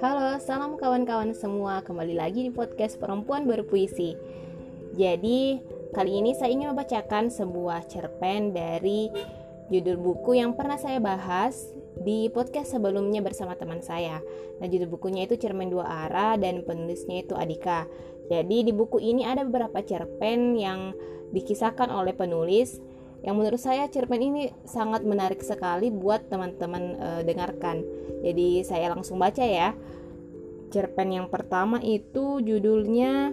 Halo, salam kawan-kawan semua. Kembali lagi di podcast Perempuan Berpuisi. Jadi, kali ini saya ingin membacakan sebuah cerpen dari judul buku yang pernah saya bahas di podcast sebelumnya bersama teman saya. Nah, judul bukunya itu Cerpen Dua Arah dan penulisnya itu Adika. Jadi, di buku ini ada beberapa cerpen yang dikisahkan oleh penulis yang menurut saya cerpen ini sangat menarik sekali buat teman-teman e, dengarkan. Jadi, saya langsung baca ya. Cerpen yang pertama itu judulnya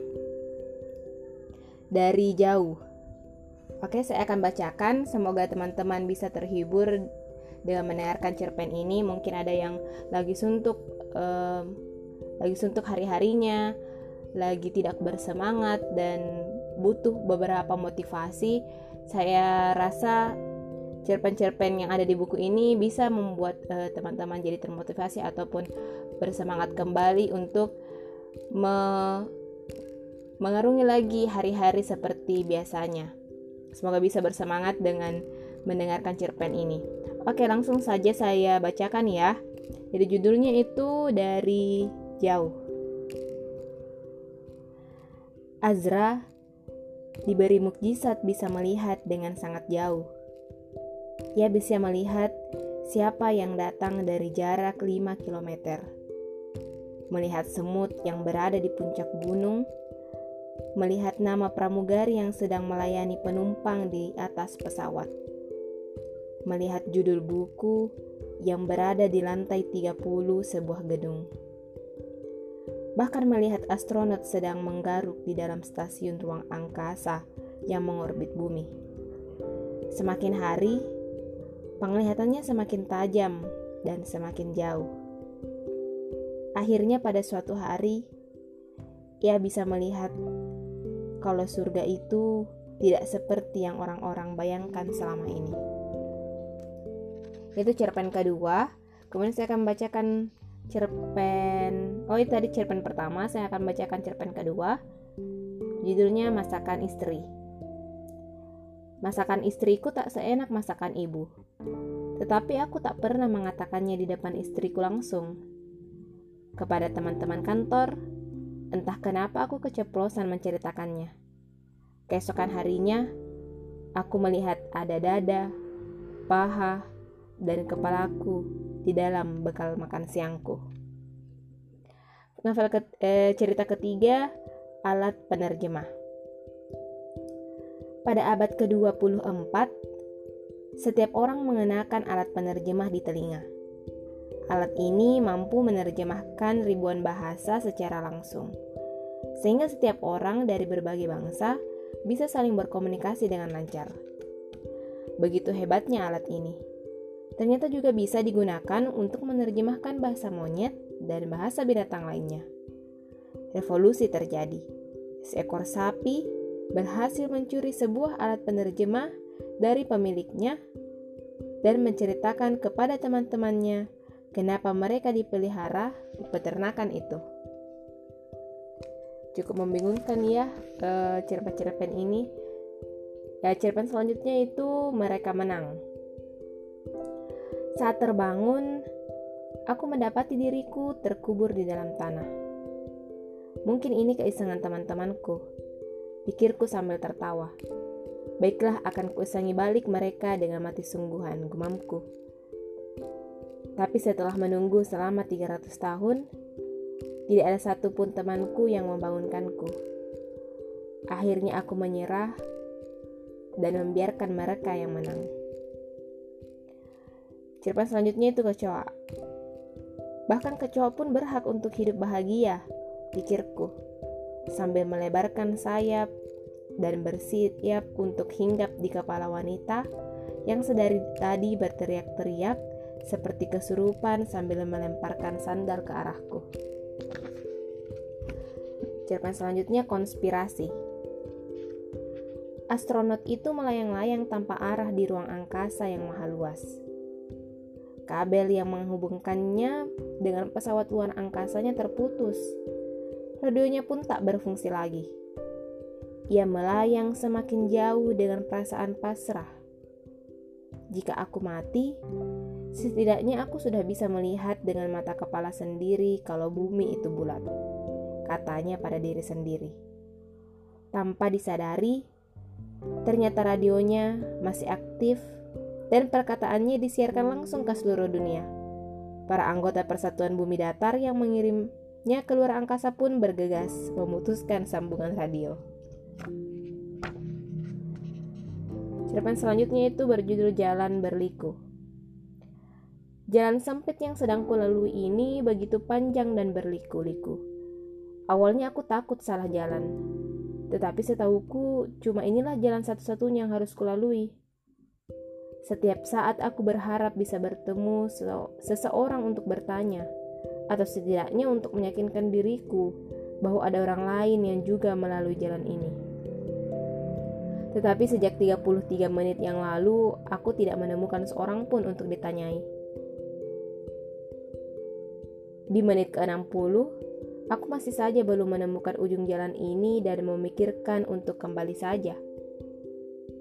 Dari Jauh. Oke, saya akan bacakan. Semoga teman-teman bisa terhibur dengan mendengarkan cerpen ini. Mungkin ada yang lagi suntuk, um, lagi suntuk hari-harinya, lagi tidak bersemangat dan butuh beberapa motivasi. Saya rasa cerpen-cerpen yang ada di buku ini bisa membuat teman teman-teman jadi termotivasi ataupun bersemangat kembali untuk me mengarungi lagi hari-hari seperti biasanya. Semoga bisa bersemangat dengan mendengarkan cerpen ini. Oke, langsung saja saya bacakan ya. Jadi judulnya itu dari jauh. Azra diberi mukjizat bisa melihat dengan sangat jauh. Ia bisa melihat siapa yang datang dari jarak 5 km. Melihat semut yang berada di puncak gunung melihat nama pramugari yang sedang melayani penumpang di atas pesawat. Melihat judul buku yang berada di lantai 30 sebuah gedung. Bahkan melihat astronot sedang menggaruk di dalam stasiun ruang angkasa yang mengorbit bumi. Semakin hari, penglihatannya semakin tajam dan semakin jauh. Akhirnya pada suatu hari, ia bisa melihat kalau surga itu tidak seperti yang orang-orang bayangkan selama ini. Itu cerpen kedua. Kemudian saya akan membacakan cerpen. Oh, itu tadi cerpen pertama. Saya akan membacakan cerpen kedua. Judulnya Masakan Istri. Masakan istriku tak seenak masakan ibu. Tetapi aku tak pernah mengatakannya di depan istriku langsung. Kepada teman-teman kantor, Entah kenapa aku keceplosan menceritakannya. Keesokan harinya, aku melihat ada dada, paha, dan kepalaku di dalam bekal makan siangku. Novel ke, eh, cerita ketiga, alat penerjemah. Pada abad ke-24, setiap orang mengenakan alat penerjemah di telinga. Alat ini mampu menerjemahkan ribuan bahasa secara langsung, sehingga setiap orang dari berbagai bangsa bisa saling berkomunikasi dengan lancar. Begitu hebatnya alat ini. Ternyata juga bisa digunakan untuk menerjemahkan bahasa monyet dan bahasa binatang lainnya. Revolusi terjadi. Seekor sapi berhasil mencuri sebuah alat penerjemah dari pemiliknya dan menceritakan kepada teman-temannya Kenapa mereka dipelihara di peternakan itu? Cukup membingungkan ya uh, cerpen-cerpen ini. Ya, cerpen selanjutnya itu mereka menang. Saat terbangun, aku mendapati diriku terkubur di dalam tanah. Mungkin ini keisengan teman-temanku. Pikirku sambil tertawa. Baiklah akan kuisangi balik mereka dengan mati sungguhan, gumamku. Tapi setelah menunggu selama 300 tahun, tidak ada satupun temanku yang membangunkanku. Akhirnya aku menyerah dan membiarkan mereka yang menang. Cerpen selanjutnya itu kecoa. Bahkan kecoa pun berhak untuk hidup bahagia, pikirku, sambil melebarkan sayap dan bersiap untuk hinggap di kepala wanita yang sedari tadi berteriak-teriak seperti kesurupan sambil melemparkan sandal ke arahku. Cerpen selanjutnya konspirasi. Astronot itu melayang-layang tanpa arah di ruang angkasa yang maha luas. Kabel yang menghubungkannya dengan pesawat luar angkasanya terputus. Radionya pun tak berfungsi lagi. Ia melayang semakin jauh dengan perasaan pasrah jika aku mati, setidaknya aku sudah bisa melihat dengan mata kepala sendiri kalau bumi itu bulat. Katanya pada diri sendiri. Tanpa disadari, ternyata radionya masih aktif dan perkataannya disiarkan langsung ke seluruh dunia. Para anggota Persatuan Bumi Datar yang mengirimnya keluar angkasa pun bergegas memutuskan sambungan radio. Cerpen selanjutnya itu berjudul Jalan Berliku. Jalan sempit yang sedang kulalui ini begitu panjang dan berliku-liku. Awalnya aku takut salah jalan, tetapi setahuku cuma inilah jalan satu-satunya yang harus kulalui. Setiap saat aku berharap bisa bertemu seseorang untuk bertanya, atau setidaknya untuk meyakinkan diriku bahwa ada orang lain yang juga melalui jalan ini. Tetapi sejak 33 menit yang lalu, aku tidak menemukan seorang pun untuk ditanyai. Di menit ke-60, aku masih saja belum menemukan ujung jalan ini dan memikirkan untuk kembali saja.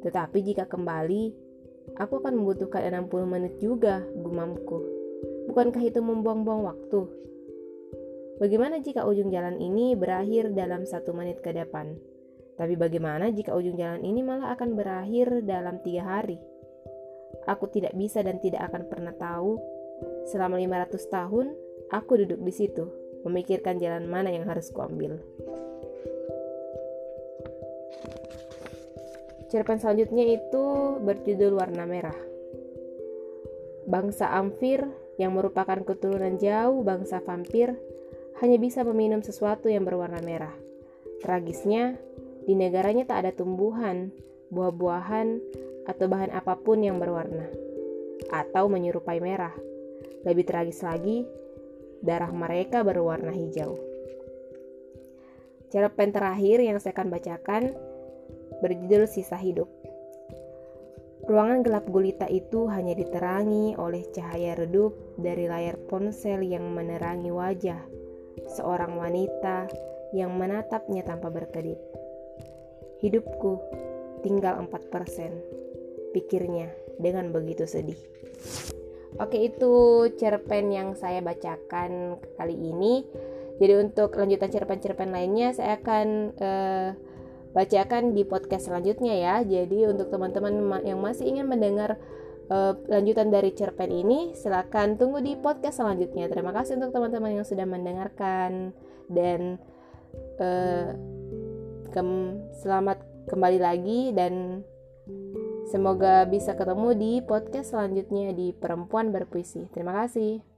Tetapi jika kembali, aku akan membutuhkan 60 menit juga, gumamku. Bukankah itu membuang-buang waktu? Bagaimana jika ujung jalan ini berakhir dalam satu menit ke depan? Tapi bagaimana jika ujung jalan ini malah akan berakhir dalam tiga hari? Aku tidak bisa dan tidak akan pernah tahu. Selama 500 tahun, aku duduk di situ, memikirkan jalan mana yang harus kuambil. Cerpen selanjutnya itu berjudul Warna Merah. Bangsa Amfir yang merupakan keturunan jauh bangsa vampir hanya bisa meminum sesuatu yang berwarna merah. Tragisnya, di negaranya tak ada tumbuhan, buah-buahan, atau bahan apa pun yang berwarna atau menyerupai merah. Lebih tragis lagi, darah mereka berwarna hijau. Cerpen terakhir yang saya akan bacakan berjudul Sisa Hidup. Ruangan gelap gulita itu hanya diterangi oleh cahaya redup dari layar ponsel yang menerangi wajah seorang wanita yang menatapnya tanpa berkedip. Hidupku tinggal 4%. Pikirnya dengan begitu sedih. Oke, itu cerpen yang saya bacakan kali ini. Jadi untuk lanjutan cerpen-cerpen lainnya saya akan uh, bacakan di podcast selanjutnya ya. Jadi untuk teman-teman yang masih ingin mendengar uh, lanjutan dari cerpen ini, silahkan tunggu di podcast selanjutnya. Terima kasih untuk teman-teman yang sudah mendengarkan dan uh, kem selamat kembali lagi dan semoga bisa ketemu di podcast selanjutnya di Perempuan Berpuisi. Terima kasih.